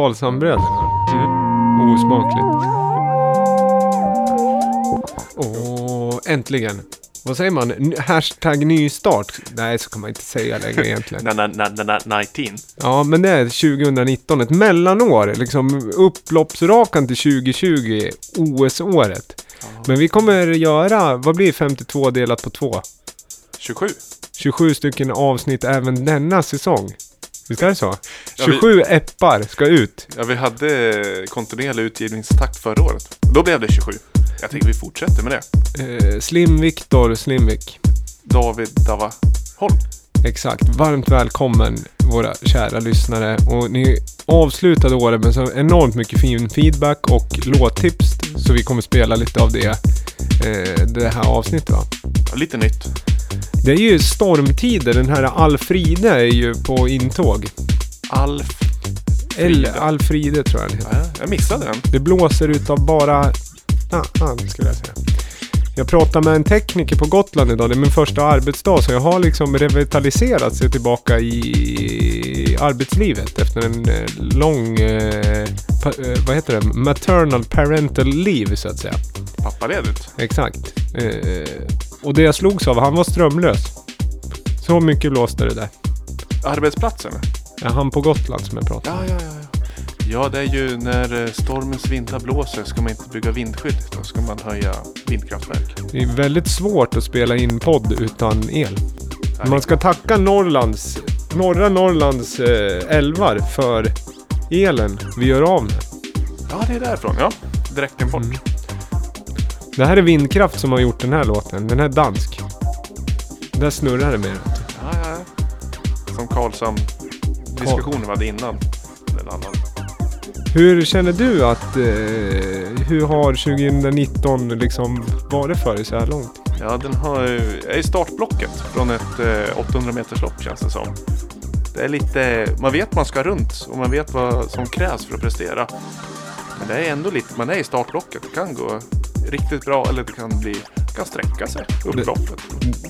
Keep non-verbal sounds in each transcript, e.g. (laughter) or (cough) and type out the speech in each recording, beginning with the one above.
Karlshamnsbröderna. Mm. Osmakligt. Och äntligen. Vad säger man? N- Hashtag nystart? Nej, så kan man inte säga längre egentligen. (laughs) Na, na, na, na, na, 19. Ja, men det är 2019, ett mellanår. Liksom upploppsrakan till 2020, OS-året. Men vi kommer göra, vad blir 52 delat på 2? 27. 27 stycken avsnitt även denna säsong. Visst är det så? Ja, vi- 27 eppar ska ut. Ja, vi hade kontinuerlig utgivningstakt förra året. Då blev det 27. Jag tänker vi fortsätter med det. Eh, Slim Viktor Slimvik. David Dava Holm. Exakt. Varmt välkommen våra kära lyssnare. Och ni avslutade året med så enormt mycket fin feedback och låttips. Så vi kommer spela lite av det eh, det här avsnittet va. Ja, lite nytt. Det är ju stormtider. Den här Alfride är ju på intåg. Alf. Eller. Alfride tror jag den heter. Ja, jag missade den. Det blåser utav bara... Ah, ah, skulle jag säga. Jag pratade med en tekniker på Gotland idag. Det är min första arbetsdag. Så jag har liksom revitaliserat sig tillbaka i arbetslivet. Efter en eh, lång... Eh, pa, eh, vad heter det? Maternal parental leave så att säga. Pappaledigt. Exakt. Eh, och det jag slogs av, han var strömlös. Så mycket blåste det där. Arbetsplatsen. Ja, han på Gotland som jag pratade med. Ja, ja, ja. ja. Det är ju när eh, stormens vindar blåser ska man inte bygga vindskydd. Då ska man höja vindkraftverk. Det är väldigt svårt att spela in podd utan el. Man ska tacka Norrlands, norra Norrlands eh, älvar för elen vi gör av med. Ja, det är därifrån. Ja, Dräckenfort. Mm. Det här är vindkraft som har gjort den här låten. Den här är dansk. Där snurrar det mer. Ja, ja, ja. Som Karlshamn diskussionen vi hade innan. Annan. Hur känner du att... Eh, hur har 2019 liksom varit för dig så här långt? Ja, den har, är i startblocket från ett eh, 800 meters lopp känns det som. Det är lite, man vet man ska runt och man vet vad som krävs för att prestera. Men det är ändå lite, man är i startblocket. Det kan gå riktigt bra eller det kan bli, kan sträcka sig upp loppet.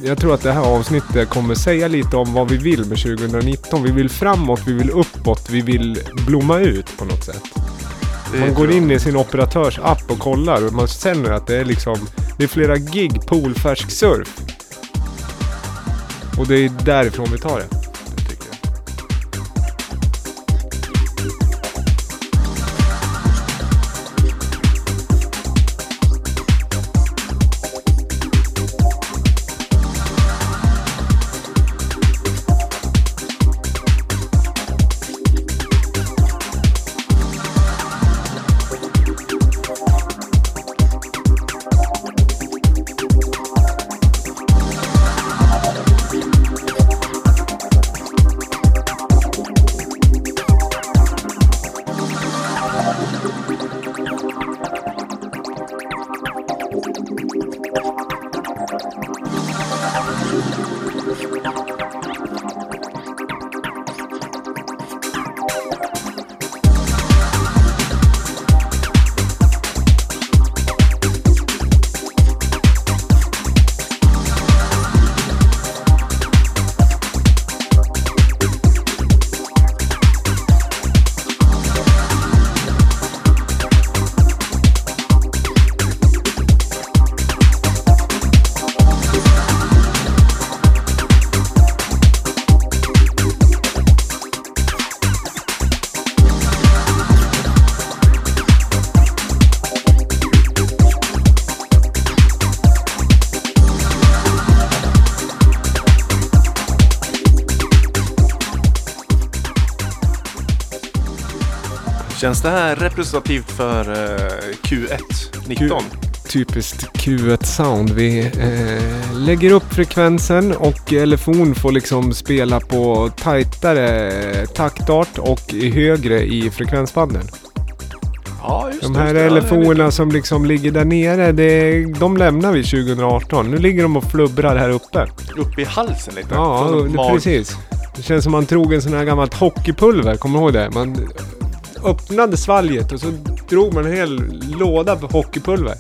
Jag tror att det här avsnittet kommer säga lite om vad vi vill med 2019. Vi vill framåt, vi vill uppåt, vi vill blomma ut på något sätt. Man går in i sin operatörs app och kollar och man känner att det är liksom Det är flera gig poolfärsk surf. Och det är därifrån vi tar det. Känns det här representativt för eh, Q1 19? Typiskt Q1 sound. Vi eh, lägger upp frekvensen och elefon får liksom spela på tajtare taktart och högre i frekvensbanden. Ja, just De här det. Elefonerna som liksom ligger där nere, det, de lämnar vi 2018. Nu ligger de och flubbrar här uppe. Uppe i halsen lite. Ja, det- precis. Det känns som man drog en sån här gammalt hockeypulver, kommer du ihåg det? Man öppnade svalget och så drog man en hel låda hockeypulver.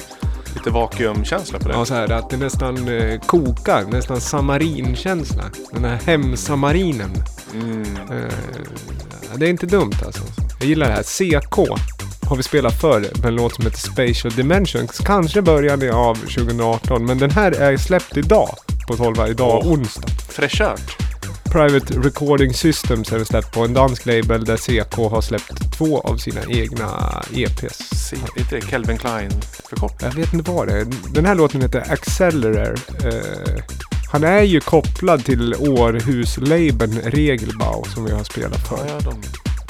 Lite vakuumkänsla på det. Ja, så här att det nästan eh, kokar, nästan samarinkänsla. Den här hemsamarinen. Mm. Eh, det är inte dumt alltså. Jag gillar det här. CK har vi spelat förr med en låt som heter Spatial Dimensions. Kanske början av 2018, men den här är släppt idag. På 12 idag Åh. onsdag. Fräschört. Private Recording Systems är den släppt på en dansk label där CK har släppt två av sina egna EPs. Se, är inte det Calvin Klein förkortning? Jag vet inte vad det är. Den här låten heter Accelerare. Eh, han är ju kopplad till Århuslabeln Regelbau som vi har spelat för ja, de...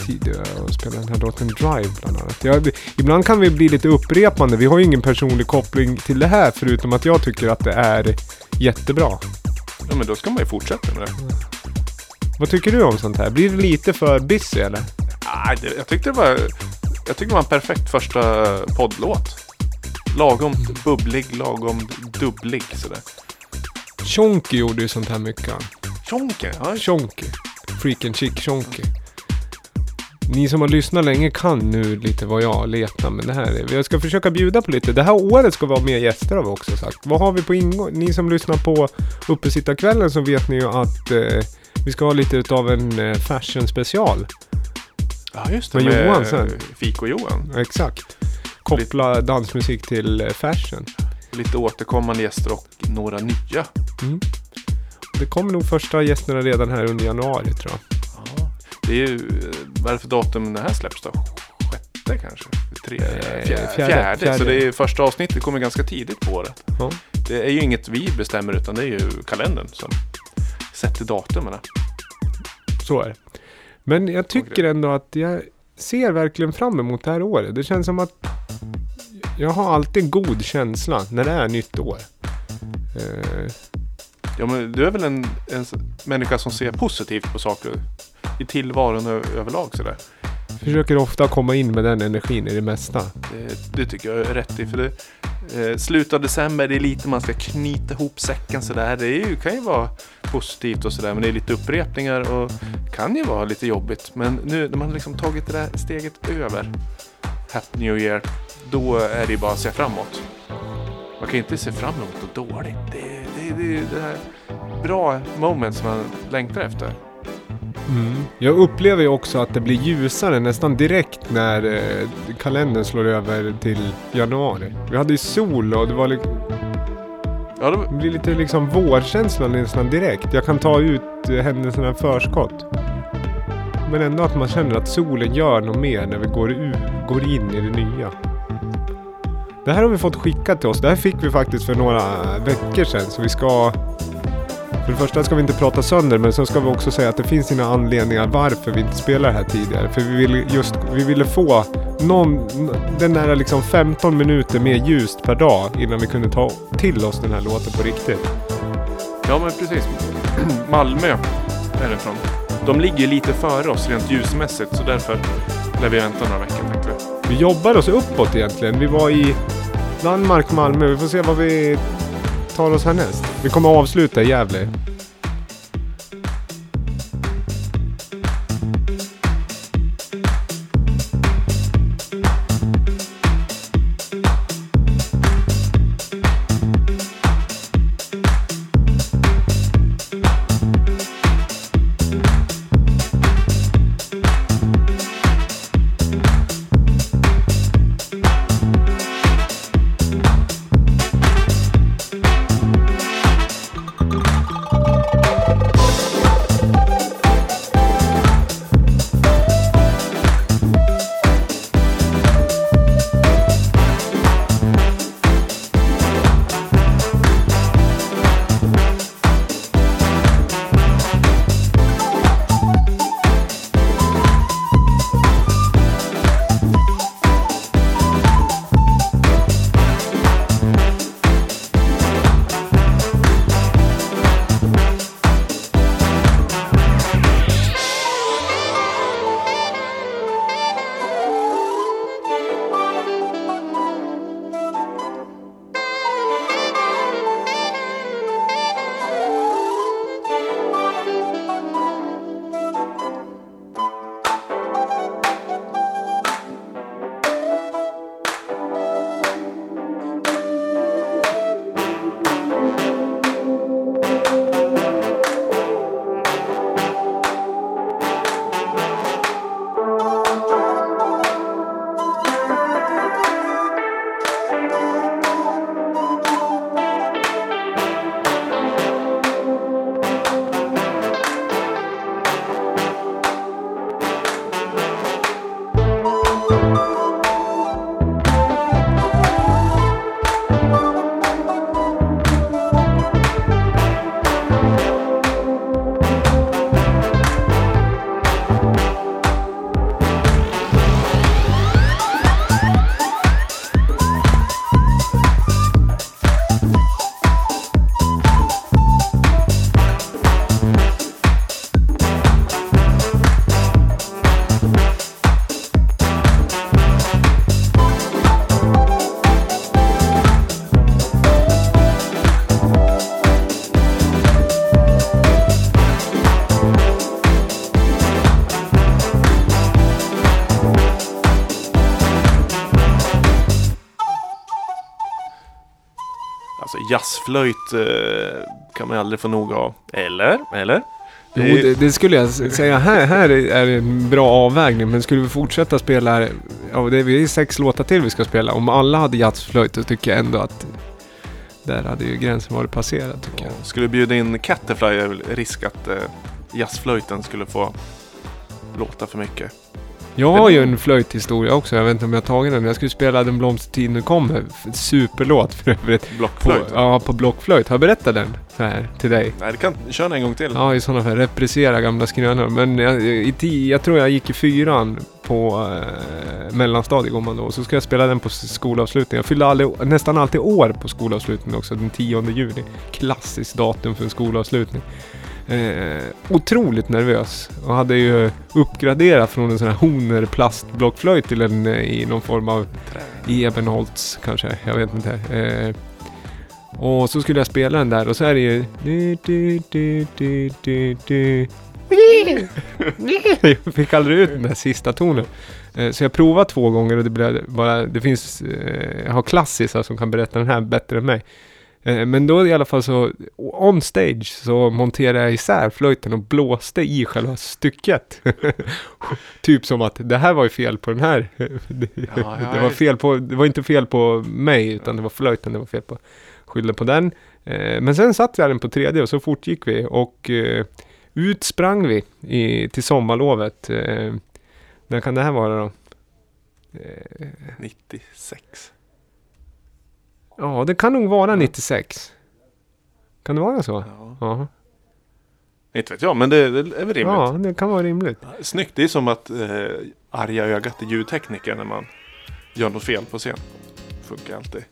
tidigare och spelat den här låten Drive bland annat. Jag, ibland kan vi bli lite upprepande. Vi har ju ingen personlig koppling till det här förutom att jag tycker att det är jättebra. ja, men då ska man ju fortsätta med det. Vad tycker du om sånt här? Blir det lite för busy eller? Nej, det, jag tyckte det var... Jag tyckte det var en perfekt första poddlåt. Lagom bubblig, lagom dubblig sådär. Chonky gjorde ju sånt här mycket. Tjonke, ja. Chonky. Freaking chick Chonky. Ni som har lyssnat länge kan nu lite vad jag letar men det här är, Jag ska försöka bjuda på lite. Det här året ska vi ha mer gäster har vi också sagt. Vad har vi på ingång? Ni som lyssnar på Uppesittarkvällen så vet ni ju att eh, vi ska ha lite utav en eh, fashion special. Ja, just det. Med Johan sen. Fiko-Johan. Exakt. Koppla dansmusik till eh, fashion. Lite återkommande gäster och några nya. Mm. Det kommer nog första gästerna redan här under januari tror jag. Ja. Det är ju... Vad är det för datum det här släpps då? Sjätte kanske? Tre, Eh, fjärde, fjärde, fjärde. Så fjärde. det är första avsnittet kommer ganska tidigt på året. Ja. Det är ju inget vi bestämmer utan det är ju kalendern som sätter datumen. Så är det. Men jag tycker ändå att jag ser verkligen fram emot det här året. Det känns som att jag har alltid en god känsla när det är nytt år. Eh, Ja, men du är väl en, en människa som ser positivt på saker i tillvaron överlag sådär. försöker ofta komma in med den energin i det mesta. Det, det tycker jag är rätt i. För det, eh, slutet av december, det är lite man ska knyta ihop säcken sådär. Det är ju, kan ju vara positivt och sådär. Men det är lite upprepningar och kan ju vara lite jobbigt. Men nu när man liksom tagit det där steget över. Happy New Year. Då är det ju bara att se framåt. Man kan inte se fram emot något dåligt. Det, det, det, det är bra moment som man längtar efter. Jag upplever ju också att det blir ljusare nästan direkt när eh, kalendern slår över till januari. Vi hade ju sol och det var liksom, Ja, det, det blir lite liksom vårkänsla nästan direkt. Jag kan ta ut eh, händelserna i förskott. Men ändå att man känner att solen gör något mer när vi går, ut, går in i det nya. Det här har vi fått skickat till oss. Det här fick vi faktiskt för några veckor sedan. Så vi ska... För det första ska vi inte prata sönder men sen ska vi också säga att det finns sina anledningar varför vi inte spelar det här tidigare. För vi ville just vi ville få någon, den där liksom 15 minuter mer ljust per dag innan vi kunde ta till oss den här låten på riktigt. ja men precis. (clears throat) Malmö är det från. De ligger lite före oss rent ljusmässigt. Så därför lär vi vänta några veckor tänkte vi. Vi jobbar oss uppåt egentligen. Vi var i Danmark, Malmö. Vi får se vad vi tar oss härnäst. Vi kommer att avsluta i Gävle. Jazzflöjt eh, kan man aldrig få nog av. Eller? Eller? Jo, Det är- det, det skulle jag säga. Här, här är det en bra avvägning. Men skulle vi fortsätta spela... Ja, det är sex låtar till vi ska spela. Om alla hade jazzflöjt så tycker jag ändå att... Där hade ju gränsen varit passerad tycker jag. Skulle bjuda in Catterfly är väl risk att eh, jazzflöjten skulle få låta för mycket. Jag har ju en flöjthistoria också. Jag vet inte om jag har tagit den. Jag skulle spela Den blomstertid nu kommer. Superlåt för övrigt. På, Blockflöjt? ja, på blockflöjt. Har jag berättat den? Så här till dig? Nej, du kan köra en gång till. Ja, i sådana fall. Reprisera gamla skrönor. Men jag, i ti, jag tror jag gick i fyran på eh, mellanstadiet går man då. Så ska jag spela den på skolavslutningen. Jag fyllde aldrig, nästan alltid år på skolavslutningen också. Den 10 juni. Klassiskt datum för en skolavslutning. Eh, otroligt nervös. Och hade ju uppgraderat från en sån här Honer plastblockflöjt till en eh, i någon form av Ebenholts kanske. Jag vet inte. Eh, och så skulle jag spela den där och så är det ju... (laughs) Jag fick aldrig ut den där sista tonen. Eh, Så jag provade två gånger och det blev bara... Det finns... eh, Jag har klassisar som kan berätta den här bättre än mig. Eh, Men då i alla fall så... On stage så monterade jag isär flöjten och blåste i själva stycket. (laughs) typ som att det här var ju fel på den här. (laughs) det, var fel på... Det var inte fel på mig utan det var flöjten det var fel på. Skyllde på den. Eh, Men sen satte jag den på tredje och så fort gick vi och eh, ut sprang vi i, till sommarlovet. När kan det här vara då? Eh, 96. Ja, det kan nog vara 96. Kan det vara så? Ja. Ja, Inte vet jag, men det, det är väl rimligt. ja det kan vara rimligt. Snyggt, det är som att eh, arga ögat är ljudtekniker när man gör något fel på scen. Funkar alltid.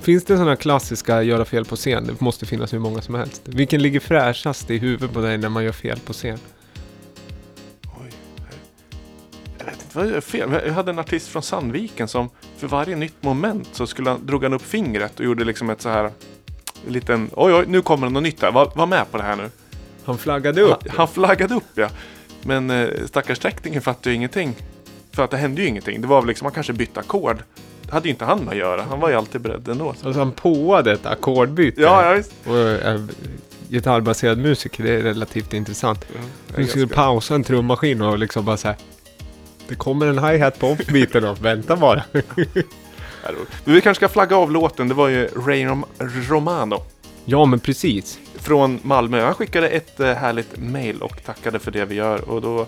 Finns det sådana klassiska göra fel på scen? Det måste finnas hur många som helst. Vilken ligger fräschast i huvudet på dig när man gör fel på scen? Vad fel. Jag hade en artist från Sandviken som för varje nytt moment så skulle han, drog han upp fingret och gjorde liksom ett så här en liten oj oj nu kommer det något nytt här. Var, var med på det här nu. Han flaggade upp. Han, han flaggade upp ja. Men eh, stackars teckningen fattade ju ingenting. För att det hände ju ingenting. Det var väl liksom, han kanske bytte ackord. Det hade ju inte han med att göra. Han var ju alltid beredd ändå. Så. Alltså han påade ett ackordbyte. Ja, ja visst. Och äh, gitarrbaserad musiker, det är relativt intressant. Är Du skulle ganska- pausa en trummaskin och liksom bara så här. Det kommer en hi-hat på off-beaten då, vänta bara. Det- Vi kanske ska flagga av låten. Det var ju Ray Rom- Romano. ja men precis. från Malmö. Han skickade ett eh, härligt mail och tackade för det vi gör. Och då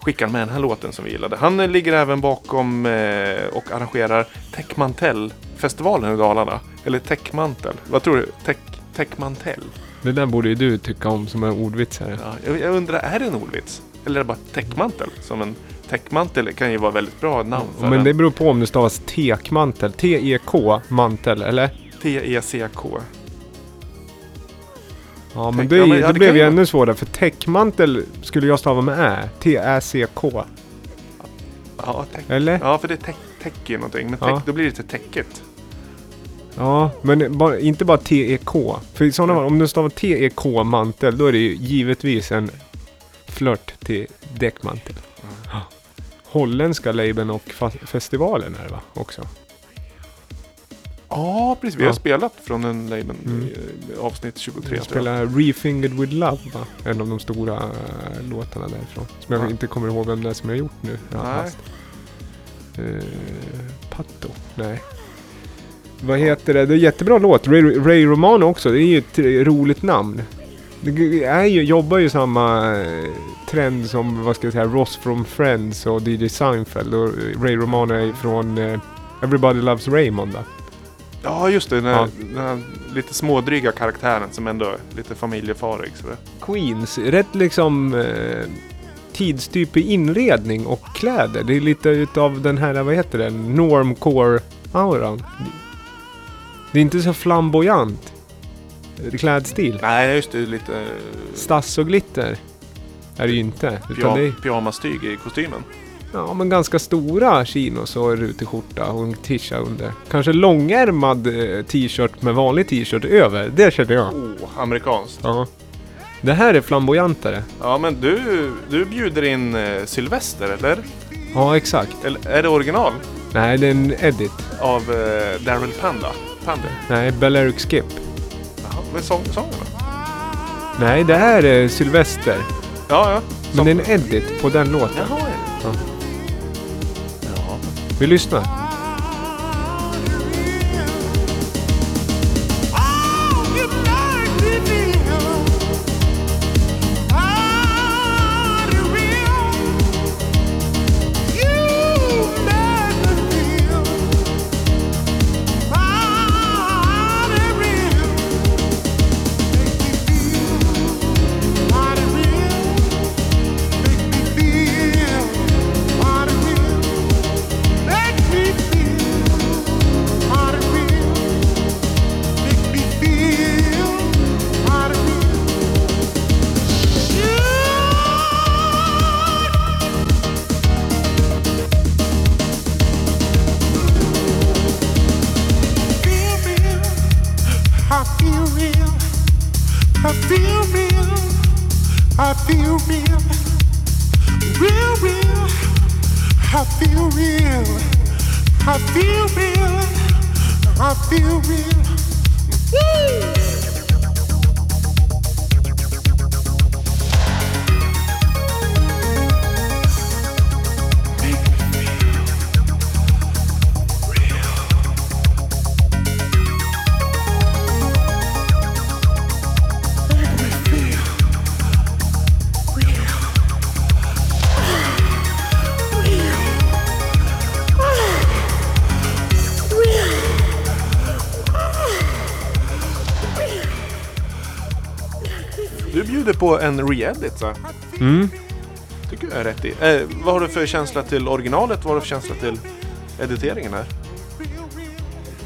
skickade han med den här låten som vi gillade. Han eh, ligger även bakom eh, och arrangerar Techmantel-festivalen i Dalarna. Eller Techmantel. Vad tror du? Tech, Techmantel? Det där borde ju du tycka om som en ordvitsare. Ja, jag, jag undrar, är det en ordvits? Eller är det bara Techmantel? Som en täckmantel kan ju vara väldigt bra namn för Men en. det beror på om det stavas tekmantel. T-E-K mantel, eller? T-E-C-K. Ja men Täck- det, ja, men- ja, det det blev ju ju ännu svårare för täckmantel skulle jag stava med Ä. T-Ä-C-K. Ja, tech. Eller? ja, för det tech är någonting. Men Ja. tech, då blir det lite täcket. Ja, men bara, inte bara T-E-K. För i sådana fall, om du stavar T-E-K mantel, då är det ju givetvis en flört till däckmantel. Holländska labeln och festivalen är det va? Också. Ja, precis. Vi har Ja. spelat från den labeln Mm. eh, avsnitt 23. Jag tror jag. spelar Refingered with Love va? En av de stora äh, låtarna därifrån. Som jag Ja. inte kommer ihåg vem det är som jag har gjort nu. Nej. Eh, Patto? Nej. Vad heter det? Det är en jättebra låt. Ray, Ray Romano också. Det är ju ett eh, roligt namn. Det är ju, jobbar ju samma eh, trend som, vad ska jag säga, Ross from Friends och DJ Seinfeld. Och Ray Romano är från eh, Everybody Loves Raymond? Ja, just det. Den, här, Ja. den här lite smådryga karaktären som ändå är lite familjefarig. Så det. Queens, rätt liksom eh, tidstyp i inredning och kläder. Det är lite utav den här, vad heter den, normcore-auran. Det är inte så flamboyant klädstil. Nej, just det. Lite Stass och glitter är det ju inte. Utan det är, pyjamastyg i kostymen. ja, men ganska stora chinos och rutig skjorta och en tisha under. Kanske långärmad eh, t-shirt med vanlig t-shirt över. Det känner jag. Oh, amerikanskt. Ja. Det här är flamboyantare. Ja, men du, du bjuder in eh, Sylvester, eller? Ja, exakt. eller? Är det original? Nej, det är en edit. Av eh, Daryl Panda? Panda? Nej, Balearic Skip. Med sång, sången då? Nej, det här är Sylvester. Ja, ja. Men det är en edit på den låten. Jaha, ja. Ja. ja. Vi lyssnar. Feel real. I feel real. Real, real. I feel real. I feel real. I feel real. Woo! Bjuder på en re-edit så. Mm. Tycker jag är rätt i. Eh, vad har du för känsla till originalet? Vad har du för känsla till editeringen här?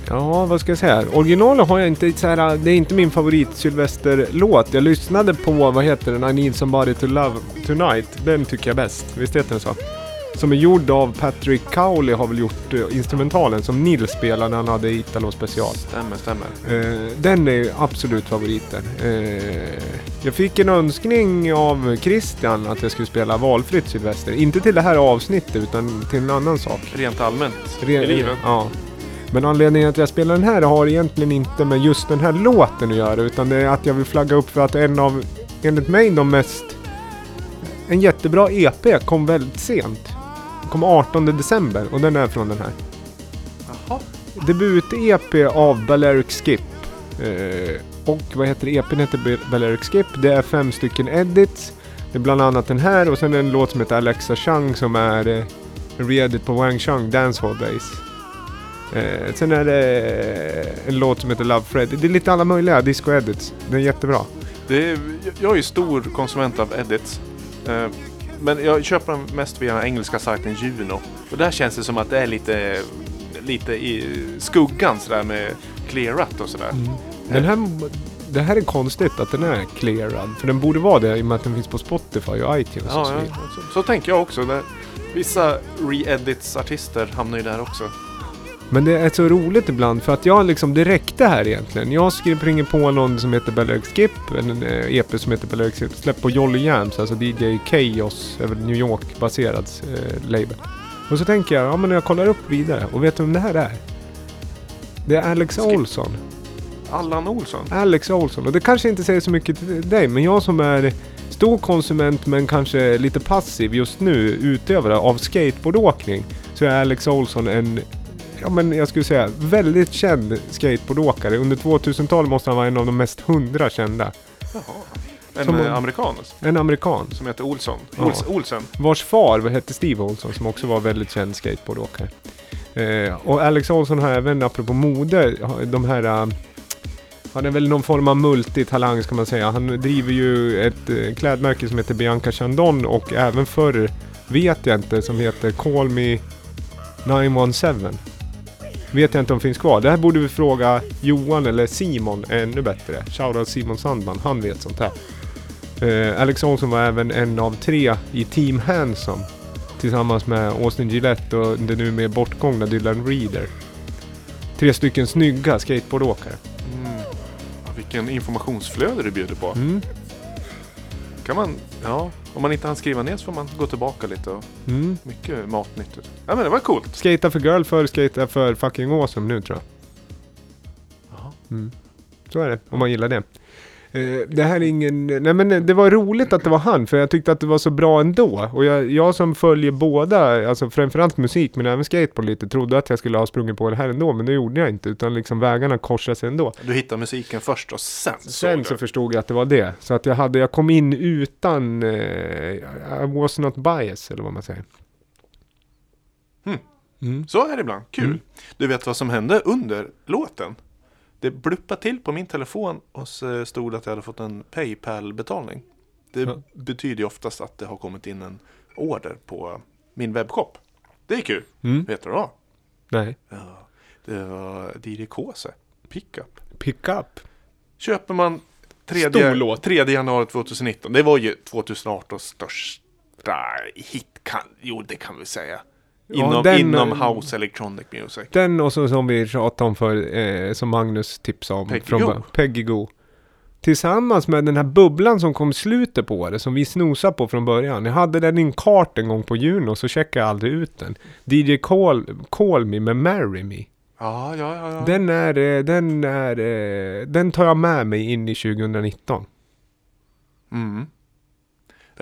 Ja, vad ska jag säga? Originalet har jag inte så här, Det är inte min favorit Sylvester-låt. Jag lyssnade på, vad heter den? I need somebody to love tonight. Den tycker jag bäst. Visst heter den så? Som är gjord av Patrick Cowley har väl gjort uh, instrumentalen som Nils spelade när han hade Italo special. Stämmer, stämmer. Eh, den är absolut favoriten. Eh, jag fick en önskning av Christian att jag skulle spela valfritt Sylvester. Inte till det här avsnittet utan till en annan sak. Rent allmänt Re- i livet. Ja. Men anledningen att jag spelar den här har egentligen inte med just den här låten att göra utan det är att jag vill flagga upp för att en av, enligt mig, de mest... En jättebra EP kom väldigt sent. Kom 18 december och den är från den här. Jaha. Debut-EP av Balearic Skip. Eh, och vad heter EPn? heter Balearic Skip. Det är fem stycken edits. Det är bland annat den här och sen en låt som heter Alexa Chung som är eh, en re-edit på Wang Chung Dancehall Days. Eh, sen är det en låt som heter Love Fred. Det är lite alla möjliga disco-edits. Den är jättebra. Det är, jag är ju stor konsument av edits. Eh, men jag köper dem mest via den engelska sajten Juno. Och där känns det som att det är lite, lite i skuggan sådär med clearat och sådär. Den här, det här är konstigt att den är clearad. För den borde vara det i och med att den finns på Spotify och iTunes och Ja, så ja, så, så tänker jag också. Vissa re-edits-artister hamnar ju där också. Men det är så roligt ibland för att jag liksom, det räckte här egentligen. Jag springer på någon som heter Belleric Skip, en eh, EP som heter Belleric Skip, släppt på Jolly Jams, alltså DJ Chaos, över New York-baserad eh, label. Och så tänker jag, ja men jag kollar upp vidare och vet du vem det här är? Det är Alex Skip. Olsson. Allan Olsson. Alex Olsson. Och det kanske inte säger så mycket till dig, men jag som är stor konsument men kanske lite passiv just nu, utövare av skateboardåkning, så är Alex Olsson en, ja men jag skulle säga, väldigt känd skateboardåkare. Under 2000-talet måste han vara en av de mest hundra kända. Jaha. En Som- eh, amerikan alltså, En amerikan. som heter Olsson. Ja. Ols, Olsen. Vars far hette Steve Olsson som också var väldigt känd skateboardåkare. Eh, och Alex Olsson har även, apropå mode, de här... eh, han är väl någon form av multitalang ska man säga. Han driver ju ett eh, klädmärke som heter Bianca Chandon och även förr, vet jag inte, som heter Call Me 917. Vet jag inte om finns kvar. Det här borde vi fråga Johan eller Simon ännu bättre. Shoutout Simon Sandman, han vet sånt här. Eh, Alex Olsson var även en av tre i Team Handsome. Tillsammans med Austin Gillette och den nu med bortgångna Dylan Reader. Tre stycken snygga skateboardåkare. Mm. Ja, Vilken informationsflöde du bjuder på. Mm. Kan man, ja, om man inte hann skriva ner så får man gå tillbaka lite och Mm. mycket matnyttigt. Ja men det var coolt. Skata för girl förr, skata för fucking awesome nu tror jag. Jaha. Mm. Så är det, om man gillar det. Eh, det här är ingen... Nej men det var roligt att det var han, för jag tyckte att det var så bra ändå. Och jag, jag som följer båda, alltså framförallt musik men även skateboard lite, trodde att jag skulle ha sprungit på det här ändå, men det gjorde jag inte. Utan liksom vägarna korsade sig ändå. Du hittar musiken först och sen Sen så förstod jag att det var det. Så att jag hade, jag kom in utan, eh, I was not bias, eller vad man säger. Hmm. Mm. Så är det ibland. Kul. Mm. Du vet vad som hände under låten? Det bluppade till på min telefon och så stod det att jag hade fått en Paypal-betalning. Det Ja. betyder ju oftast att det har kommit in en order på min webbshop. Det är kul. Mm. Vet du vad? Nej. Ja, det var DJ Kåse. Pickup. Pick up. Köper man Stor 3, låt. 3 januari 2019. Det var ju 2018 största hit. Kan, jo, det kan vi säga. Ja, Inom, den- inom House Electronic Music. Den och så som vi tjatade om för, eh, som Magnus tipsade om. Peggy från Go. Peggy Go. Tillsammans med den här bubblan som kom i slutet på det, som vi snosade på från början. Jag hade den i en kart en gång på Juno, så checkade jag aldrig ut den. DJ Call, Call Me med Marry Me. Ja, ja, ja. ja. Den är, eh, den är, eh, den tar jag med mig in i 2019. Mm.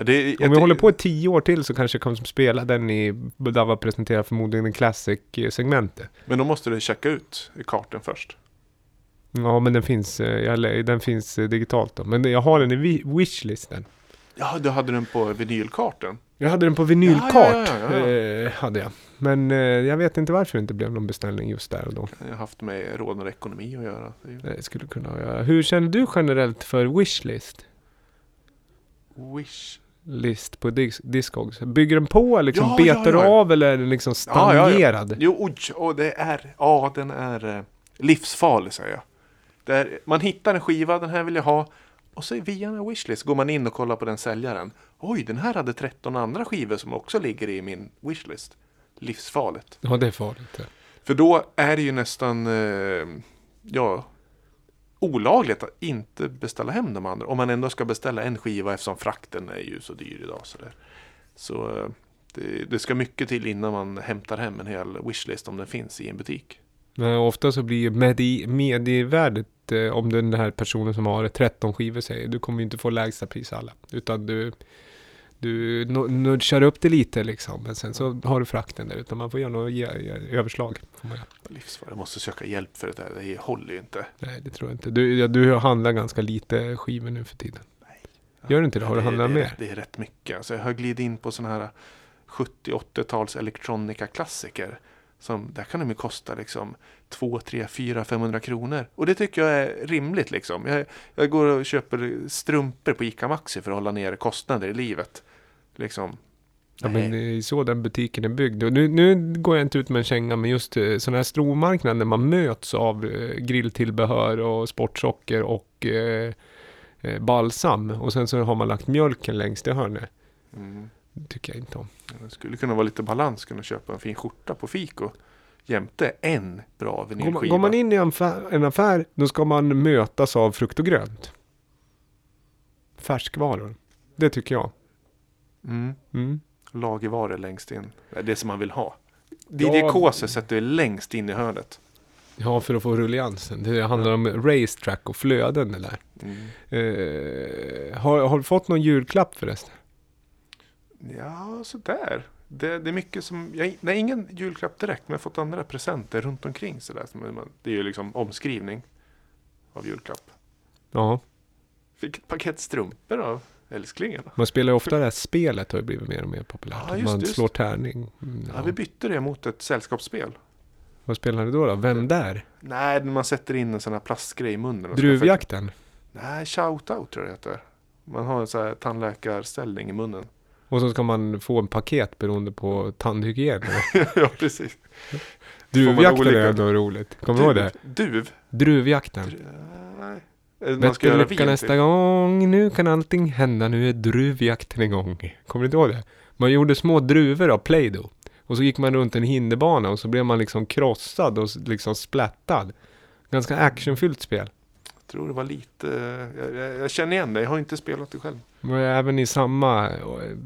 Det, Om vi håller på i tio år till så kanske jag kommer spela den i, var presenterar förmodligen Classic-segmentet. Men då måste du checka ut kartan först. Ja, men den finns, eh, jag, den finns eh, digitalt då. Men jag har den i wi- wishlisten. Ja, du hade den på vinylkartan. Jag hade den på vinylkart. Ja, ja, ja. Eh, hade jag. Men eh, jag vet inte varför det inte blev någon beställning just där och då. Jag har haft med råd och ekonomi att göra. Det skulle kunna göra. Hur känner du generellt för wishlist? Wish. List på dis- Discogs. Bygger den på liksom Ja, ja, betar du ja. av eller är den liksom Ja, ja, ja. stagnerad? Jo, oj, och det är, ja, den är eh, livsfarlig säger jag. Det är, man hittar en skiva, den här vill jag ha. Och så via en wishlist går man in och kollar på den säljaren. Oj, den här hade 13 andra skivor som också ligger i min wishlist. Livsfarligt. Ja, det är farligt. För då är det ju nästan, eh, ja, olagligt att inte beställa hem de andra. Om man ändå ska beställa en skiva eftersom frakten är ju så dyr idag. Så, där. så eh, det, det ska mycket till innan man hämtar hem en hel wishlist om den finns i en butik. Men ofta så blir medi- medievärdet eh, om den här personen som har 13 skivor säger du kommer ju inte få lägsta pris alla. Utan du, du nu- nudgar upp det lite liksom. Men sen så har du frakten där. Utan man får göra något överslag. Livsfarligt. Jag måste söka hjälp för det där. Det håller ju inte. Nej, det tror jag inte. Du, ja, du handlar ganska lite skivor nu för tiden. Gör du inte det? Har du handlat mer? Det är rätt mycket. Alltså jag har glidit in på sådana här 70-80-tals elektronika-klassiker. Som, där kan de ju kosta liksom 2, 3, 4, 500 kronor. Och det tycker jag är rimligt liksom. Jag, jag går och köper strumpor på ICA Maxi för att hålla nere kostnader i livet. Liksom. Ja, Nej. men det är så den butiken är byggd. Och nu, nu går jag inte ut med en känga, men just eh, sådana här stormarknader där man möts av eh, grilltillbehör och sportsocker och eh, eh, balsam. Och sen så har man lagt mjölken längst i hörnet. Mm. Tycker jag inte om. Det skulle kunna vara lite balans. Kunna köpa en fin skjorta på Fiko. Jämte en bra vinylskiva. går man in i en affär, en affär, då ska man mötas av frukt och grönt. Färskvaror. Det tycker jag. Mm. Mm. Lagervaror längst in. Det som man vill ha. Ja. DJ Kåse sätter du längst in i hörnet. Ja, för att få rulliansen. Det handlar om racetrack och flöden det där. Mm. Eh, har, har du fått någon julklapp förresten? Ja, sådär. Det, det är mycket som, jag, nej ingen julklapp direkt, men jag har fått andra presenter runt omkring sådär. Det är ju liksom omskrivning av julklapp. Ja, Fick ett paket strumpor av älsklingen. man spelar ju ofta det här spelet har ju blivit mer och mer populärt. Ja, just man just slår tärning. Mm, Ja. ja. vi bytte det mot ett sällskapsspel. Vad spelar ni då, då? Vem där? Nej, man sätter in en sån här plastgrej i munnen. Druvjakten? För, nej, shout-out tror jag det heter. Man har en sån här tandläkarställning i munnen. Och så ska man få en paket beroende på tandhygien. eller? (laughs) ja, precis. Druvjakten olika- är ändå roligt. Kommer du ihåg det? Duv? Druvjakten. Dru- Nej. Man ska göra lycka nästa till. gång, nu kan allting hända, nu är druvjakten igång. Kommer du inte ihåg det? Man gjorde små druvor av Play-Doh. Och så gick man runt en hinderbana och så blev man liksom krossad och liksom splattad. Ganska actionfyllt spel. Jag tror det var lite, jag, jag, känner igen det, jag har inte spelat det själv. var även i samma eh,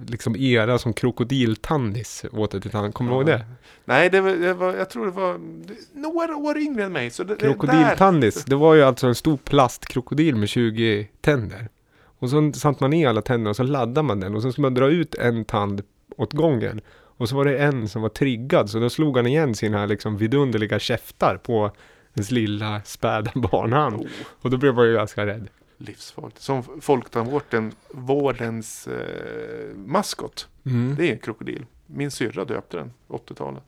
liksom, era som krokodiltandis. Åter till tand. Kommer du ihåg det? Nej, det var, det var, jag tror det var det, några år yngre än mig. Så det, Krokodiltandis, det var ju alltså en stor plastkrokodil med 20 tänder. Och så satte man i alla tänder och så laddade man den och så skulle man dra ut en tand åt gången. Och så var det en som var triggad så då slog han igen sina liksom vidunderliga käftar på ens lilla späda barnhand. Oh, Och då blev man ju ganska rädd. livsfarligt. Som Folktandvården, vårdens eh, maskot. Mm. Det är en krokodil. Min syrra döpte den, 80-talet.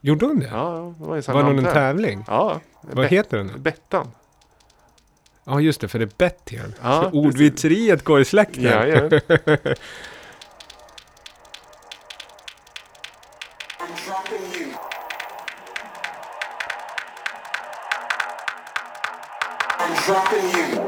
Gjorde hon det? Ja, det var en sån var det någon tävling? Ja, Vad Bet- heter den? Bettan. Ja just det, för det är Betty. igen. Ja, ordvitseriet går i släkten. Ja, ja. (laughs) dropping you.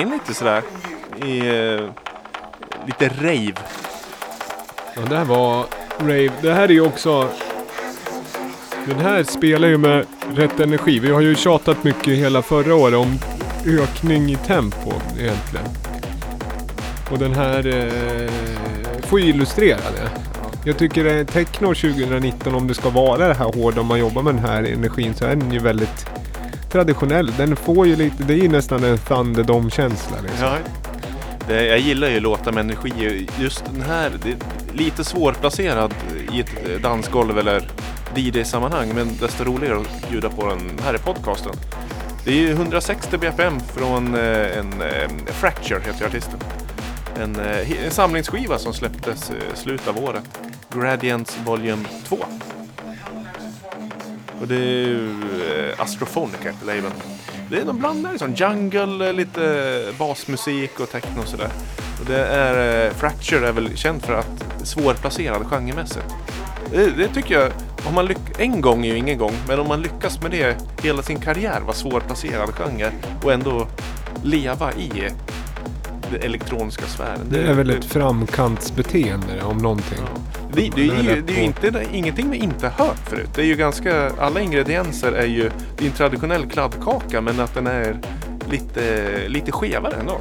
In lite sådär i uh, lite rave. Ja, det här var Rave. Det här är ju också... Den här spelar ju med rätt energi. Vi har ju tjatat mycket hela förra året om ökning i tempo egentligen. Och den här eh, får ju illustrera det. Jag tycker eh, techno 2019, om det ska vara det här hårda, om man jobbar med den här energin, så är den ju väldigt traditionell. Den får ju lite, det är ju nästan en Thunderdome-känsla liksom. Ja. Det, jag gillar ju låtar med energi. Just den här, det är lite svårplacerad i ett dansgolv eller DJ-sammanhang. Men desto roligare att bjuda på den här i podcasten. Det är ju 160 BPM från eh, en, en Fracture heter artisten. En, eh, en samlingsskiva som släpptes i slutet av året. Gradients Volume 2. Och det är ju eh, Astrophonic heter labeln. Det är någon blandare liksom. Jungle, eh, lite basmusik och techno och sådär. Och det är, eh, Fracture är väl känd för att svårplacerad genremässigt. Det, det tycker jag, om man lyck- en gång är ju ingen gång, men om man lyckas med det hela sin karriär, vara svårplacerad genre och ändå leva i den elektroniska sfären. Det är väl ett framkantsbeteende om någonting. Ja. Det, det, är ju, det är ju inte, ingenting vi inte hört förut. Det är ju ganska, alla ingredienser är ju, det är en traditionell kladdkaka men att den är lite, lite skevare ändå.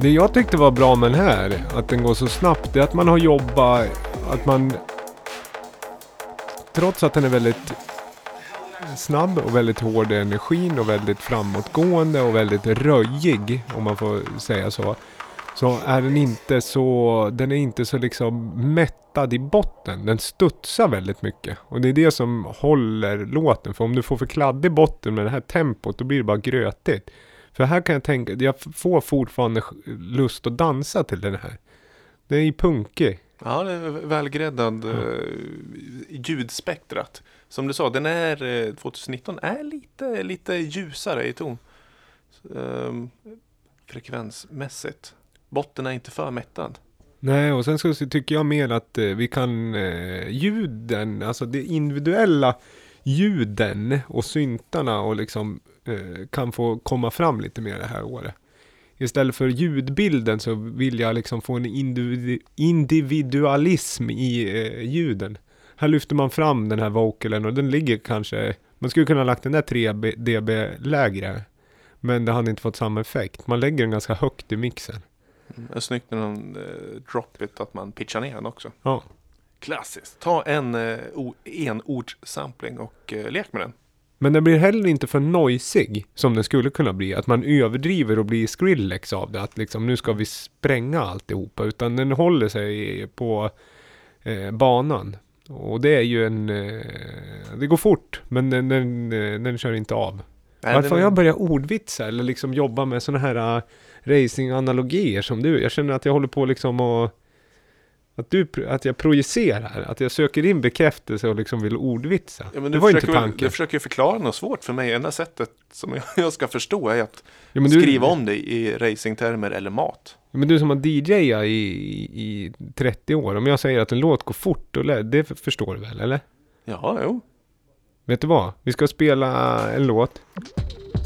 Det jag tyckte var bra med den här, att den går så snabbt, det är att man har jobbat, att man... Trots att den är väldigt snabb och väldigt hård i energin och väldigt framåtgående och väldigt röjig, om man får säga så. Så är den inte så, den är inte så liksom mättad i botten. Den studsar väldigt mycket. Och det är det som håller låten. För om du får för kladdig botten med det här tempot, då blir det bara grötigt. För här kan jag tänka, jag får fortfarande lust att dansa till den här. Den är ju punkig. Ja, det är välgräddad eh, ljudspektrat. Som du sa, den är eh, 2019 är lite, lite ljusare i ton. Um, frekvensmässigt. Botten är inte för mättad. Nej, och sen så tycker jag mer att eh, vi kan eh, ljuden, alltså det individuella ljuden och syntarna och liksom eh, kan få komma fram lite mer det här året. Istället för ljudbilden så vill jag liksom få en individu- individualism i eh, ljuden. Här lyfter man fram den här vocalen och den ligger kanske, man skulle kunna ha lagt den där 3 dB lägre. Men det hade inte fått samma effekt. Man lägger den ganska högt i mixen. Mm. Det är snyggt när de eh, drop it att man pitchar ner den också. Ja. Klassiskt. Ta en eh, o- enordssampling och eh, lek med den. Men den blir heller inte för noisig som den skulle kunna bli. Att man överdriver och blir Skrillex av det. Att liksom nu ska vi spränga alltihopa. Utan den håller sig på eh, banan. Och det är ju en... Eh, det går fort. Men den, den, eh, den kör inte av. Nej, Varför har jag börjat ordvitsa eller liksom jobba med sådana här uh, racing-analogier som du? Jag känner att jag håller på liksom att... Att, du, att jag projicerar, att jag söker in bekräftelse och liksom vill ordvitsa. Ja, det var inte försöker väl- tanken. Du försöker ju förklara något svårt för mig. Enda sättet som jag, (laughs) jag ska förstå är att Ja, du- skriva om det i racingtermer eller mat. Men du som har DJat i, i 30 år, om jag säger att en låt går fort, det förstår du väl, eller? Ja, jo. Vet du vad? Vi ska spela en låt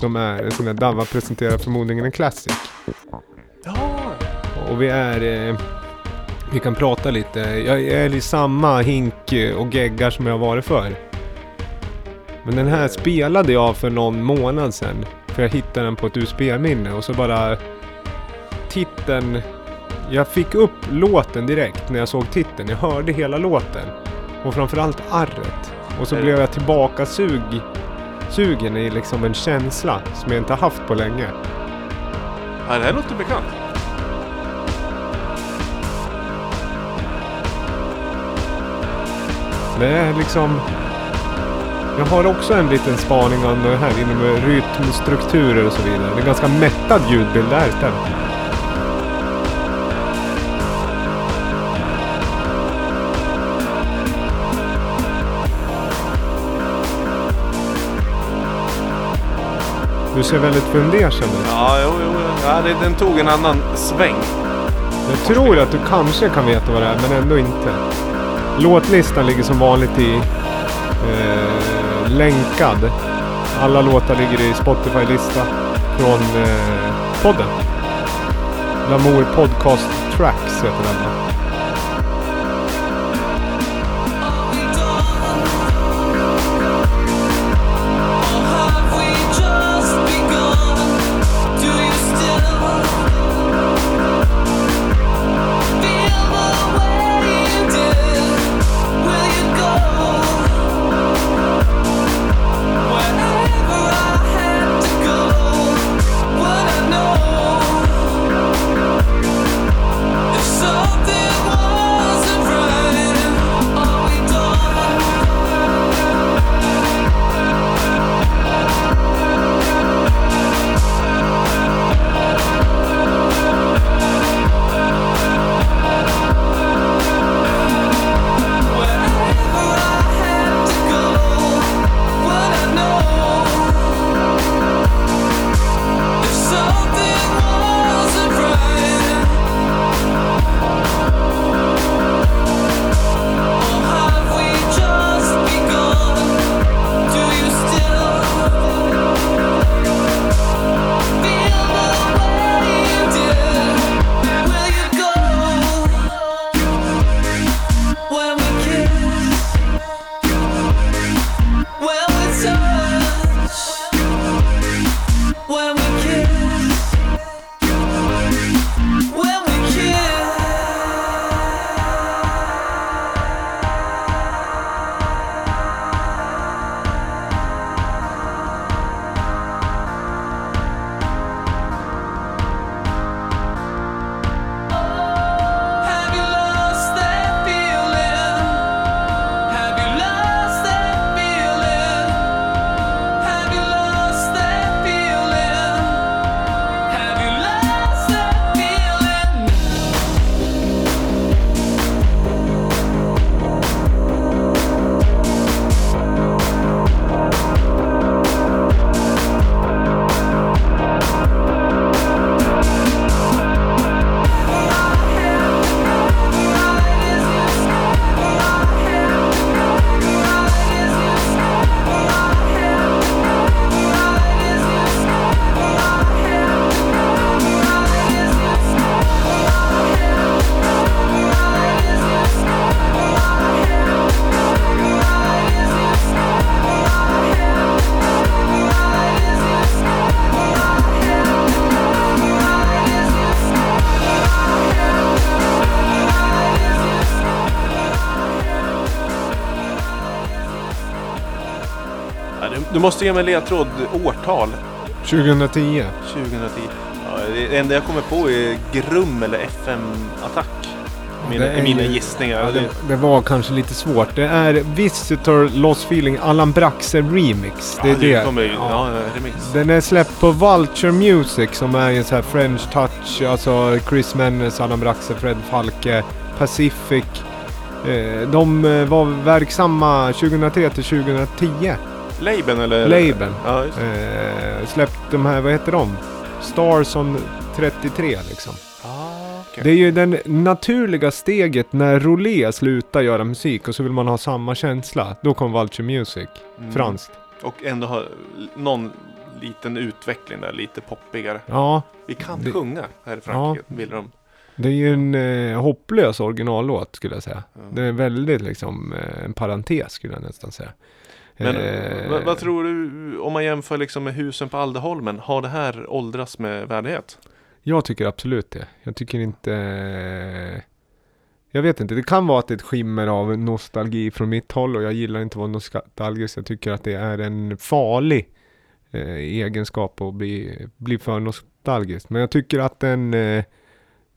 som är en sån där Dava presenterar förmodligen en classic. Ja, Och vi är... Eh, vi kan prata lite. Jag är i samma hink eh, och geggar som jag har varit för. Men den här spelade jag för någon månad sedan. För jag hittade den på ett USB-minne och så bara... Titeln... Jag fick upp låten direkt när jag såg titeln. Jag hörde hela låten. Och framförallt arret. Och så det- blev jag tillbaka sug, sugen i liksom en känsla som jag inte haft på länge. ja det här låter bekant. Det är liksom... Jag har också en liten spaning om det här inom rytmstrukturer och så vidare. Det är ganska mättad ljudbild där istället. Du ser väldigt fundersam ut. Ja, jo, jo. Ja, det, den tog en annan sväng. Jag tror att du kanske kan veta vad det är, men ändå inte. Låtlistan ligger som vanligt i eh, länkad. Alla låtar ligger i Spotify-lista från eh, podden. Lamour Podcast Tracks heter den. Måste ge mig ledtråd årtal. 2010. 2010. Ja, det enda jag kommer på är Grum eller FM-attack. Mina, Det är mina gissningar. Ja, det, det, det var kanske lite svårt. Det är Visitor Lost Feeling Allan Braxe Remix. Det är ja, det. kommer ju. Ja. Remix. Den är släppt på Vulture Music som är en sån här French touch. Alltså Chris Mennes, Allan Braxe, Fred Falke, Pacific. Eh, de eh, var verksamma 2003 till 2010. Laben eller? Laben. Ja, just. Eh, släppt de här, vad heter de? Stars on 33 liksom. Ah, okej. Det är ju det naturliga steget när Rolé slutar göra musik och så vill man ha samma känsla. Då kom Vulture Music, Mm. franskt. Och ändå ha någon liten utveckling där, lite poppigare. Ja, Vi kan Det- sjunga här i Frankrike, vill de. det är ju en eh, hopplös originallåt skulle jag säga. Ja. Det är väldigt liksom eh, en parentes skulle jag nästan säga. Men Eh, vad, vad tror du, om man jämför liksom med husen på Alderholmen, har det här åldrats med värdighet? Jag tycker absolut det. Jag tycker inte... Jag vet inte, det kan vara att det är ett skimmer av nostalgi från mitt håll och jag gillar inte att vara nostalgisk. Jag tycker att det är en farlig eh, egenskap att bli, bli för nostalgisk. Men jag tycker att den... Eh,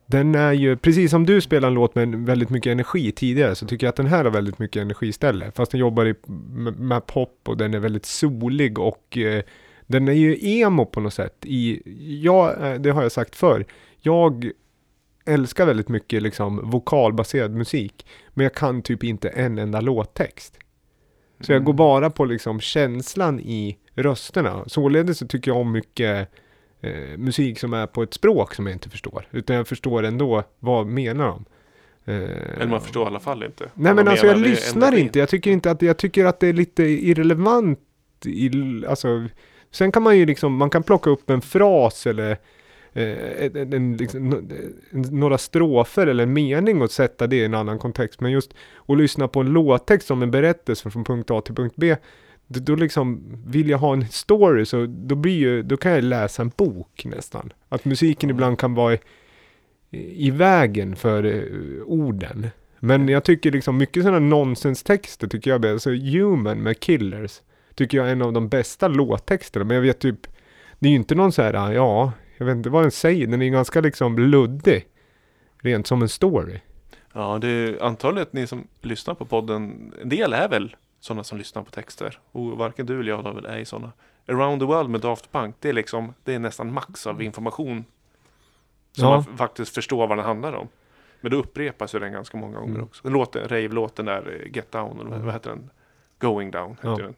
den är ju, precis som du spelar en låt med väldigt mycket energi tidigare, så tycker jag att den här har väldigt mycket energi istället. Fast den jobbar i, med, pop och den är väldigt solig och eh, den är ju emo på något sätt. I, ja, eh, det har jag sagt förr. Jag älskar väldigt mycket liksom vokalbaserad musik. Men jag kan typ inte en enda låttext. Så jag går bara på liksom känslan i rösterna. Således så tycker jag om mycket eh, musik som är på ett språk som jag inte förstår. Utan jag förstår ändå vad menar de. Eh, Eller man förstår i alla fall inte. Nej men alltså jag lyssnar inte. Jag tycker inte att, jag tycker att det är lite irrelevant. I, alltså, sen kan man ju liksom, man kan plocka upp en fras eller eh, en, en, liksom, en, några strofer eller en mening och sätta det i en annan kontext. Men just att lyssna på en låttext som en berättelse från punkt A till punkt B. Då, då liksom vill jag ha en story så då blir ju, då kan jag läsa en bok nästan. Att musiken ibland kan vara i, i vägen för eh, orden. Men jag tycker liksom mycket sådana nonsenstexter tycker jag är bäst. Så Human med Killers tycker jag är en av de bästa låttexterna. Men jag vet typ, det är ju inte någon så här, ja, jag vet inte vad den säger. Den är ganska liksom luddig. Rent som en story. Ja, det är antagligen ni som lyssnar på podden, en del är väl sådana som lyssnar på texter. Och varken du eller jag väl är i sådana. Around the World med Daft Punk, det är liksom, det är nästan max av information. Som Ja. man faktiskt förstår vad den handlar om. Men då upprepas ju den ganska många gånger Mm. också. Den låten, rave-låten där, eh, Get Down, eller vad, vad heter den? Going Down heter Ja. den.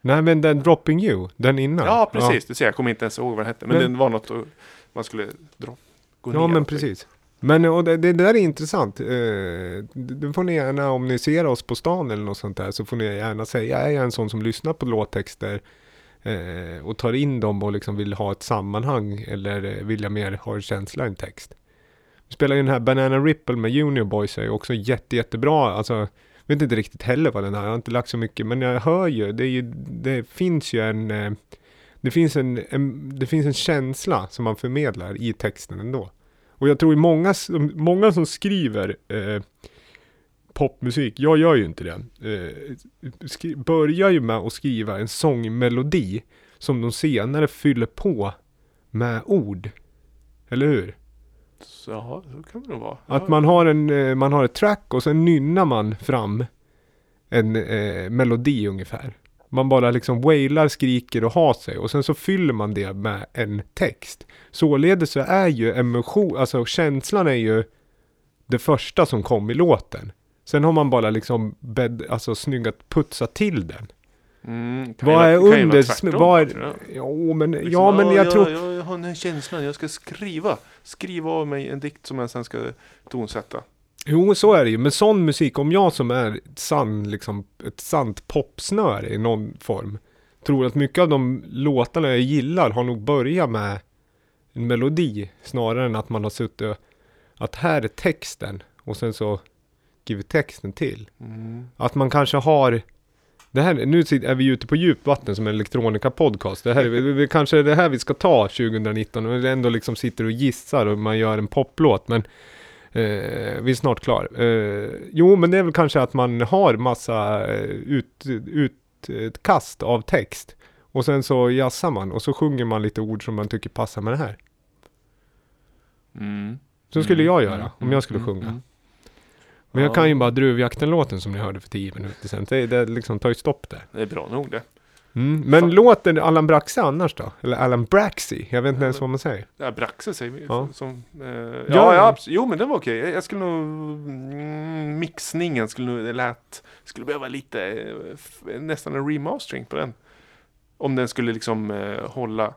Nej men den Dropping You, den innan. Ja, precis. Du ser, jag kommer inte ens ihåg vad den hette. Men, Men- det var något att man skulle dra, gå Ja, ner. men precis. Men och det, det där är intressant. Eh, det, får ni gärna, om ni ser oss på stan eller något sånt där, så får ni gärna säga, är jag en sån som lyssnar på låttexter eh, och tar in dem och liksom vill ha ett sammanhang eller eh, vill jag mer ha en känsla i en text? Vi spelar ju den här Banana Ripple med Junior Boys är ju också jätte, jättebra. Alltså, jag vet inte riktigt heller vad den är, jag har inte lagt så mycket, men jag hör ju, det, är ju, det finns ju en eh, det finns en, en, det finns en känsla som man förmedlar i texten ändå. Och jag tror många, som- många som skriver eh, popmusik, jag gör ju inte det, eh, börjar ju med att skriva en sångmelodi som de senare fyller på med ord. Eller hur? Så, ja, så kan det nog vara. Att man har, en, eh, man har ett track och sen nynnar man fram en eh, melodi ungefär. Man bara liksom wailar, skriker och har sig och sen så fyller man det med en text. Således så är ju emotion, alltså känslan är ju det första som kom i låten. Sen har man bara liksom bädd, alltså snyggat putsa till den. Mm, Vad är under, vad är, jag. jo men, Liksom, ja men jag tror, Jag, jag har den här känslan, jag ska skriva. Skriva av mig en dikt som jag sen ska tonsätta. Jo, så är det ju. Men sån musik, om jag som är ett, sann, liksom, ett sant popsnöre i någon form, tror att mycket av de låtarna jag gillar har nog börjat med en melodi snarare än att man har suttit och, att här är texten och sen så skriver texten till. Mm. Att man kanske har det här, nu är vi ute på djupt vatten som en elektronika podcast. Det här är kanske är det här vi ska ta 2019 och vi ändå liksom sitter och gissar och man gör en poplåt. Men vi är snart klar. Eh, jo, men det är väl kanske att man har massa eh, ut, utkast av text. Och sen så jazzar man och så sjunger man lite ord som man tycker passar med det här. Mm. Så skulle Mm, jag göra mm, om jag skulle mm, sjunga. Men jag Ja. kan ju bara Druvjakten-låten som ni hörde för tio minuter sedan. Det, det liksom tar ju stopp där. Det är bra nog det. Mm. Men Fan. låten Allan Braxe annars då? Eller Allan Braxi? Jag vet inte ens vad man säger. Ja, Braxe säger vi. Ja. Som, eh, Ja, ja, ja, ja. jo men det var okej. Jag, jag skulle nog, mm, mixningen skulle nog, det lät, skulle behöva lite, eh, nästan en remastering på den. Om den skulle liksom eh, hålla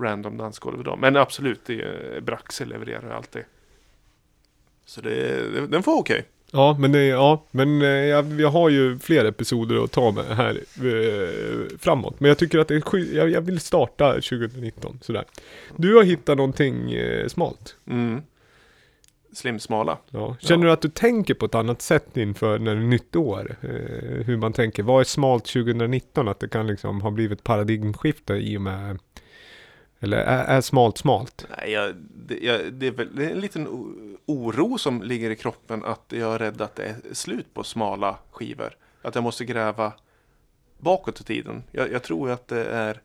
random dansgolv idag. Men absolut, det är, Braxe levererar alltid. Så det, det, den får okej. Ja, men, det, ja, men eh, jag, jag har ju fler episoder att ta med här eh, framåt. Men jag tycker att det är jag, jag vill starta 2019, sådär. Du har hittat någonting eh, smalt. Mm. Slimsmala. Ja. Känner du att du tänker på ett annat sätt inför när det är nytt år? Eh, hur man tänker, vad är smalt 2019? Att det kan liksom ha blivit paradigmskifte i och med... Eller är, är smalt smalt? Nej, jag, det, jag, det, är väl, det är en liten oro som ligger i kroppen att jag är rädd att det är slut på smala skivor. Att jag måste gräva bakåt i tiden. Jag, jag tror att det är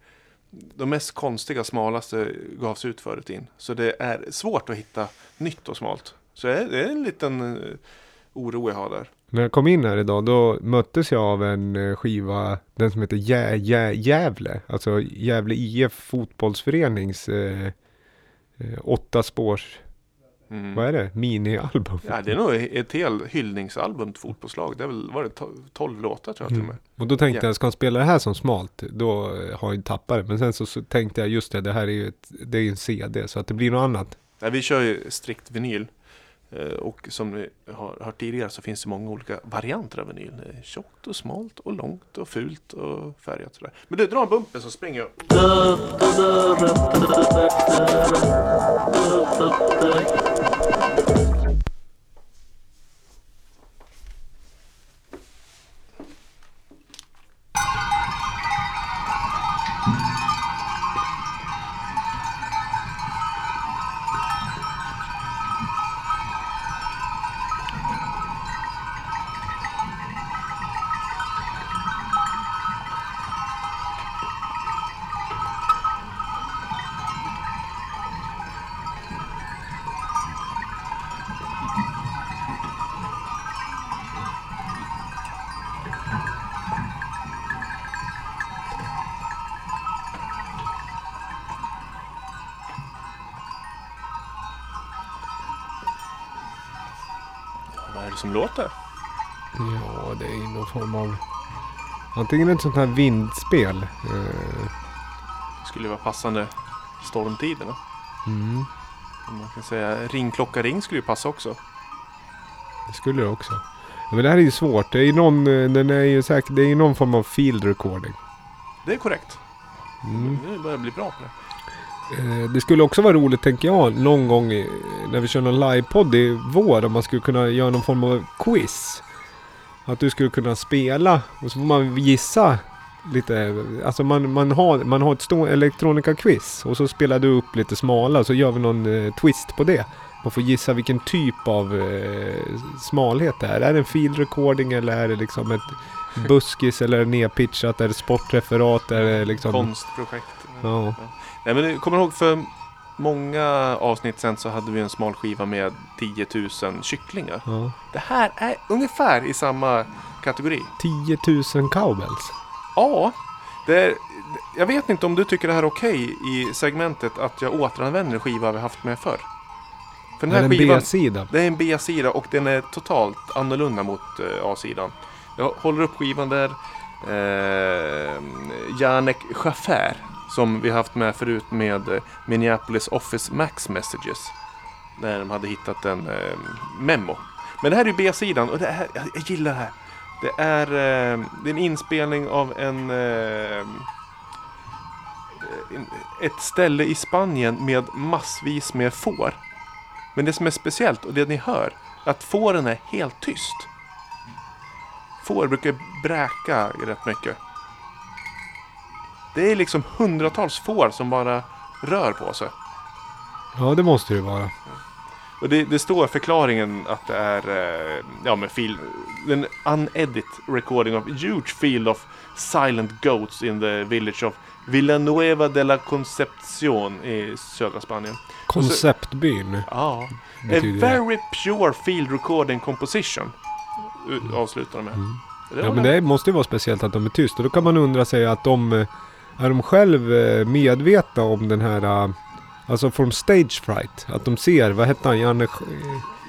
de mest konstiga, smalaste gavs ut förut in. Så det är svårt att hitta nytt och smalt. Så det är, en liten eh, oro jag har där. När jag kom in här idag då möttes jag av en eh, skiva, den som heter Jä, Jä, Gävle. Alltså Gävle IF fotbollsförenings eh, eh, åtta spårs, Mm. vad är det, minialbum. Ja, det är nog ett helt hyllningsalbum till fotbollslag. Det är väl, var det to- 12 låtar tror jag till och med. Och då tänkte Ja. jag, ska han spela det här som smalt, då eh, har jag tappat det. Men sen så, så tänkte jag, just det, det här är ju ett, det är en CD, så att det blir något annat. Nej, vi kör ju strikt vinyl. Och som ni har hört tidigare så finns det många olika varianter av vinyl. Tjockt och smalt och långt och fult och färgat sådär. Men du, dra en bumper så springer jag. upp. Form av... Antingen ett sånt här vindspel. Eh, Skulle vara passande stormtiderna. mm, Man kan säga ringklocka ring skulle ju passa också. det skulle det också. Ja, men det här är ju svårt. Det är ju någon, eh, den är ju säkert, det är ju någon form av field recording. Det är korrekt. Mm. Nu börjar bli bra på det. Eh, Det skulle också vara roligt tänker jag någon gång när vi kör någon livepodd i vår om man skulle kunna göra någon form av quiz. Att du skulle kunna spela och så får man gissa lite. Alltså man, man har, man har ett stå elektronika-quiz och så spelar du upp lite smala så gör vi någon eh, twist på det. Man får gissa vilken typ av eh, smalhet det är. Är det en field recording eller är det liksom ett buskis eller nedpitchat? Är det sportreferat? Är det liksom... Konstprojekt. Ja. Nej, men kommer du ihåg för många avsnitt sen så hade vi en smal skiva med 10 000 kycklingar. ja. Det här är ungefär i samma kategori. 10 000 cowbells. Ja, det är, jag vet inte om du tycker det här är okej i segmentet att jag återanvänder skiva vi haft med förr. För den Är det här en B-sida? det är en B-sida och den är totalt annorlunda mot eh, A-sidan. Jag håller upp skivan där. Eh, Janek Schaffer som vi haft med förut med eh, Minneapolis Office Max Messages. När de hade hittat en eh, memo. Men det här är ju B-sidan och det här, jag, jag gillar det här. Det är, eh, det är en inspelning av en, eh, ett ställe i Spanien med massvis med får. Men det som är speciellt och det ni hör, att fåren är helt tyst. Får brukar bräka rätt mycket. Det är liksom hundratals får som bara rör på sig. Ja, det måste det vara. Och det, det står förklaringen att det är eh, ja, men fil, en unedit recording of huge field of silent goats in the village of Villanueva de la Concepción i södra Spanien. Konceptbyn. Ja. A very pure field recording composition. Avslutar de med. Mm. Ja men det måste ju vara speciellt att de är tysta. Då kan man undra sig att de... Är de själv eh, medvetna om den här... eh, Alltså från stage fright. Att de ser, vad hette han? Janne...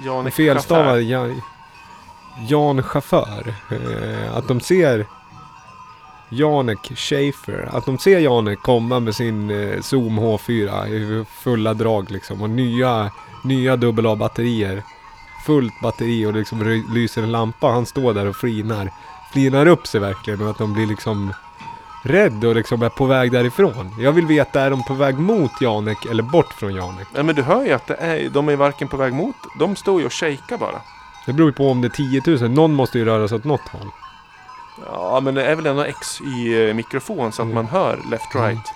Jan Felstavad. Jan, Jan Chaufför. Eh, att de ser Janek Schaefer. Att de ser Janek komma med sin Zoom H4 i fulla drag liksom. Och nya, nya dubbel A-batterier. Fullt batteri och liksom ry- lyser en lampa. Han står där och flinar. Flinar upp sig verkligen och att de blir liksom rädd och liksom är på väg därifrån. Jag vill veta, är de på väg mot Janek eller bort från Janek? Ja, men du hör ju att det är, de är varken på väg mot. De står ju och shakar bara. Det beror ju på om det är 10 000. Någon måste ju röra sig åt något håll. Ja, men det är väl ändå X i mikrofon så att Mm. man hör left Mm. right.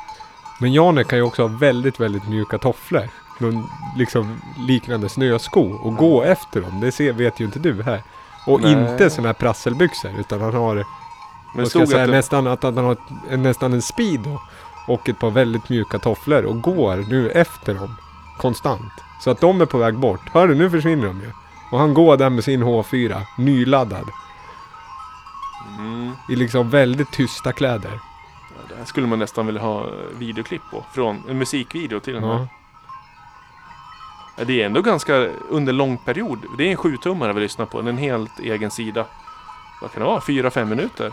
Men Janek kan ju också ha väldigt, väldigt mjuka tofflor. Någon liksom liknande snösko. Och gå efter dem, det ser, vet ju inte du här. Och Nej. inte sådana här prasselbyxor. Utan han har, Men vad ska jag säga, det, nästan, att, att han har ett, nästan en speedo. Och ett par väldigt mjuka tofflor. Och går nu efter dem. Konstant. Så att de är på väg bort. Hör du, nu försvinner de ju. Och han går där med sin H4, nyladdad. mm, I liksom väldigt tysta kläder. ja, det här skulle man nästan vilja ha eh, videoklipp på. Från en musikvideo till den här. Ja. Ja, Det är ändå ganska under lång period. Det är en sjutummare vi lyssnar på. En helt egen sida. Vad kan det vara? Fyra, fem minuter?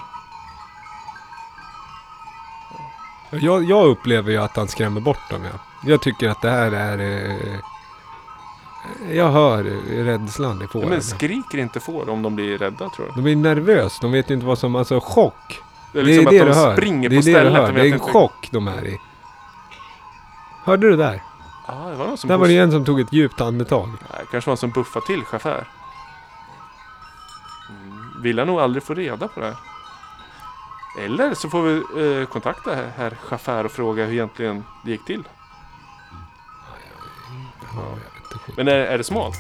Jag, jag upplever ju att han skrämmer bort dem. Ja. Jag tycker att det här är... Eh, jag hör rädslan i fåren. men skriker inte får om de blir rädda tror jag. de är nervösa. De vet ju inte vad som... Alltså chock. Det är Det är liksom det du de hör. springer Det är på det du stället. Det vet är en inte- chock de är i. Hörde du där? Ja, det var någon som Där var det en som tog ett djupt andetag. Nej, kanske var en som buffade till chaufför. Mm. Vill han nog aldrig få reda på det här. Eller så får vi eh, kontakta herr chaufför och fråga hur egentligen det gick till. Ja. Men är, är det smalt?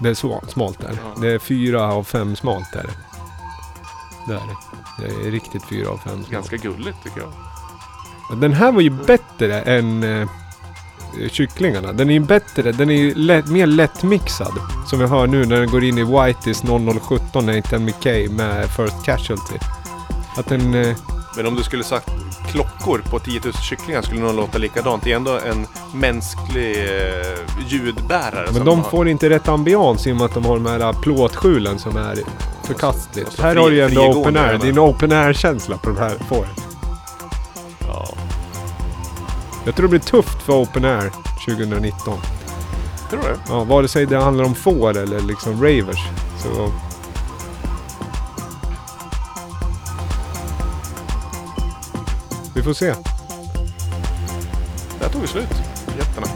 Det är så smalt där. Ja. Det är fyra av fem smalt där. Där. Det är riktigt fyra av fem smalt. Ganska gulligt tycker jag. Den här var ju bättre än eh, kycklingarna. Den är ju bättre, den är ju lätt, mer lättmixad. Som vi hör nu när den går in i Whiteys 0017 Nathan McKay med First Casualty. Att den... Eh, Men om du skulle sagt klockor på 10 000 kycklingar skulle nog låta likadant. Det är ändå en mänsklig eh, ljudbärare. men de har. får inte rätt ambians i och med att de har de här plåtskjulen som är förkastligt. Alltså, här fri- har du ju ändå open air. Det är en open air-känsla på de här fåren. Ja. Jag tror det blir tufft för open air 2019. Tror du? Ja, vare sig det handlar om får eller liksom ravers. Så... Vi får se. Där tog det slut. Jätterna.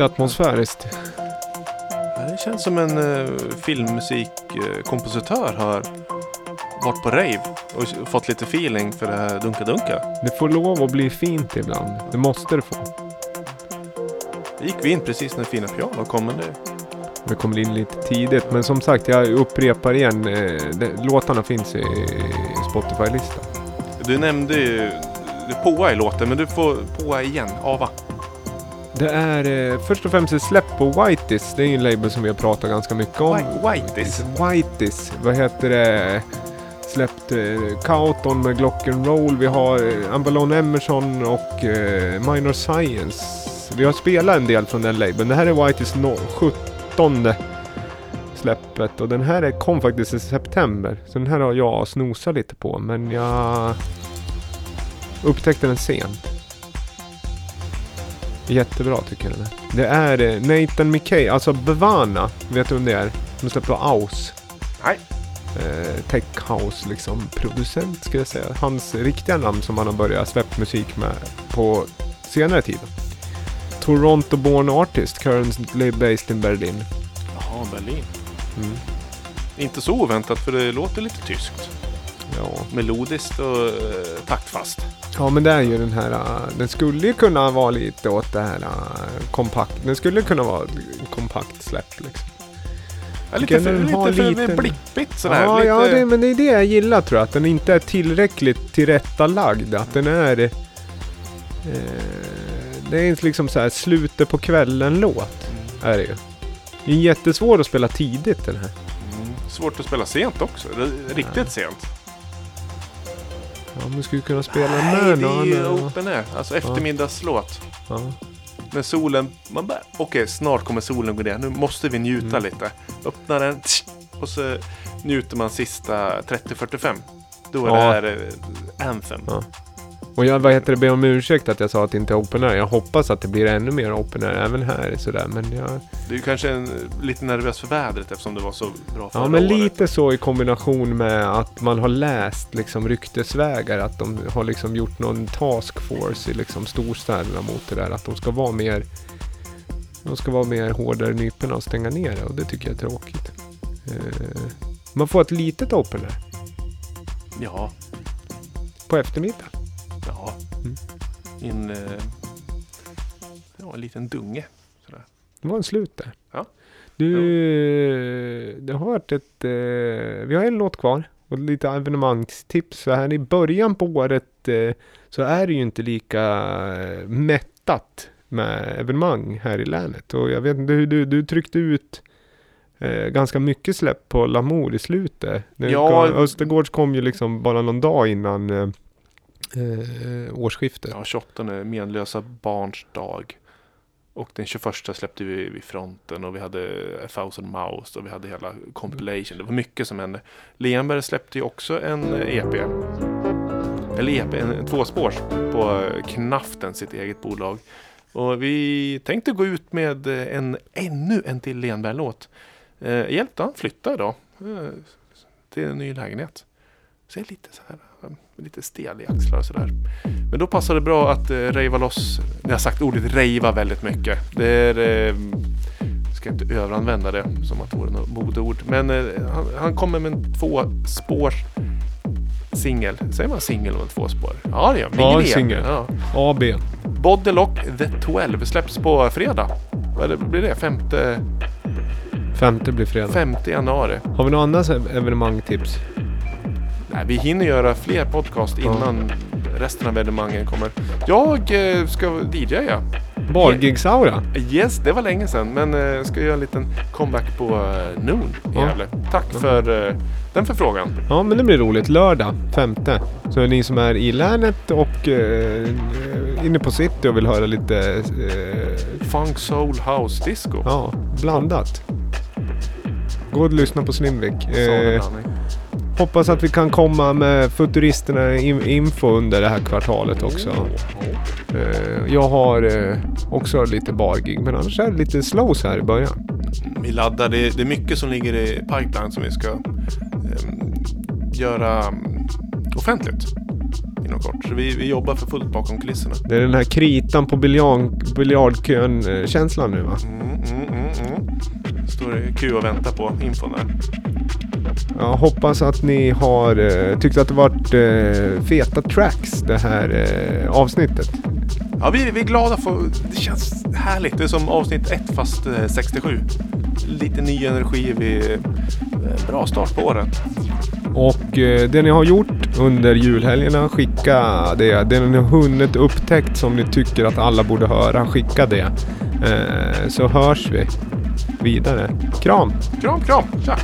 Lite atmosfäriskt. Det känns som en uh, filmmusikkompositör har varit på rave och fått lite feeling för det här Dunka-Dunka. Det får lov att bli fint ibland. Det måste det få. Det gick vi in precis när Fina Piano kom, men det... Det kommer in lite tidigt. Men som sagt, jag upprepar igen. Eh, låtarna finns i Spotify-listan. Du nämnde ju det påa i låten, men du får påa igen. Ava. Det är eh, först och främst ett släpp på Whiteys. Det är ju en label som vi har pratat ganska mycket om. White- Whiteys. Whiteys. Vad heter det? Släppt eh, Cauton med Glock'n'Roll. Vi har eh, Ambalon Emerson och eh, Minor Science. Vi har spelat en del från den labeln. Det här är Whiteys no 17 släppet och den här är, kom faktiskt i september. Så den här har jag snosat lite på men jag upptäckte den sent. Jättebra tycker jag den är. Det är eh, Nathan McKay, alltså Bevana. Vet du vem det är? De släpper Aus. Nej. Eh, tech house liksom producent skulle jag säga. Hans riktiga namn som han har börjat släppa musik med på senare tid. Toronto born artist, currently based in Berlin. Jaha, Berlin. Mm. Inte så oväntat, för det låter lite tyskt. Ja. Melodiskt och eh, taktfast. ja, men det är ju den här, uh, den skulle ju kunna vara lite åt det här uh, kompakt. Den skulle kunna vara kompakt släpp liksom. Ja, lite för, lite för liten- blippigt sådär. Ja, lite... ja det, men det är det jag gillar tror jag. Att den inte är tillräckligt tillrättalagd. Att den är... Eh, det är liksom så här slutet på kvällen-låt. Är det ju. Det är jättesvår att spela tidigt den här. Mm. Svårt att spela sent också. Riktigt sent. Ja, man skulle kunna spela Nej, med det är ju open air. Alltså eftermiddagslåt. Ja. När solen, man bara, okej snart kommer solen gå ner. Nu måste vi njuta Mm. lite. Öppnar den tsch, och så njuter man sista 30-45. Då är Ja. det här eh, anthem. Ja. Och jag vad heter det, ber om ursäkt att jag sa att det inte är open air. Jag hoppas att det blir ännu mer open air även här. Sådär. Men jag, Du är kanske en, lite nervös för vädret eftersom det var så bra förra Ja men året. lite så i kombination med att man har läst liksom ryktesvägar att de har liksom gjort någon task force i liksom storstäderna mot det där. Att de ska vara mer de ska vara mer hårdare i nyporna och stänga ner det och det tycker jag är tråkigt. Eh, man får ett litet open där Ja, på eftermiddag. Ja. Mm. En, eh, ja, en liten dunge. Sådär. Det var en slut där. Ja. Du, det har varit ett... Eh, vi har en låt kvar. Och lite evenemangstips. Så här i början på året eh, så är det ju inte lika eh, mättat med evenemang här i länet. Och jag vet inte hur du, du tryckte ut eh, ganska mycket släpp på Lamour i slutet. Ja. kom- Östergårds kom ju liksom bara någon dag innan eh, Eh, eh, årsskiftet. Ja, 28 är menlösa barns dag. Och den 21 släppte vi vid fronten och vi hade A thousand mouse och vi hade hela compilation. Det var mycket som hände. Lenberg släppte ju också en eh, EP. Eller EP, en, en tvåspårs på eh, Knaften, sitt eget bolag. Och vi tänkte gå ut med en, ännu en till Lenberg-låt. Eh, hjälpte han flytta idag eh, till en ny lägenhet. Så jag är lite så här, eh, lite stel i axlar och sådär. Men då passar det bra att eh, rejva loss. Jag har sagt ordet rejva väldigt mycket. Det är... Eh, ska inte överanvända det som att det vore något modeord. Men eh, han, han kommer med en tvåspårs singel. Säger man singel om en tvåspår? Ja det gör man. Ja, E. singel. Ja. AB. Bodylock The 12 släpps på fredag. Vad blir det? Femte, Femte blir fredag. femte januari. Har vi några andra så evenemangtips? Nej, vi hinner göra fler podcast innan resten av evenemangen kommer. Jag eh, ska DJa. Bargigsaura? Yes, det var länge sedan. Men eh, ska göra en liten comeback på uh, Noon i Ja. Gävle. Tack för eh, den förfrågan. Ja, men det blir roligt. Lördag, femte. Så är ni som är i länet och eh, inne på city och vill höra lite eh, Funk, soul, house, disco. ja, blandat. Gå och lyssna på Slimvik. Sa Eh. Hoppas att vi kan komma med futuristerna in, info under det här kvartalet också. Eh, jag har eh, också lite bargig, men annars är det lite slows här i början. Vi laddar. Det, det är mycket som ligger i pipeline som vi ska ehm, göra mm, offentligt. inom kort. Så vi, vi jobbar för fullt bakom kulisserna. Det är den här kritan på biljard, biljardkön-känslan nu va? Mm, mm, mm, mm. Står i kö och väntar på infon där. Jag hoppas att ni har eh, tyckt att det varit eh, feta tracks det här eh, avsnittet. Ja, vi, vi är glada för... Det känns härligt. Det är som avsnitt 1 fast eh, 67. Lite ny energi. Vi, eh, bra start på året. Och eh, det ni har gjort under julhelgerna, skicka det. Det ni har hunnit upptäckt som ni tycker att alla borde höra, skicka det. Eh, så hörs vi vidare. Kram! Kram, kram! Tja!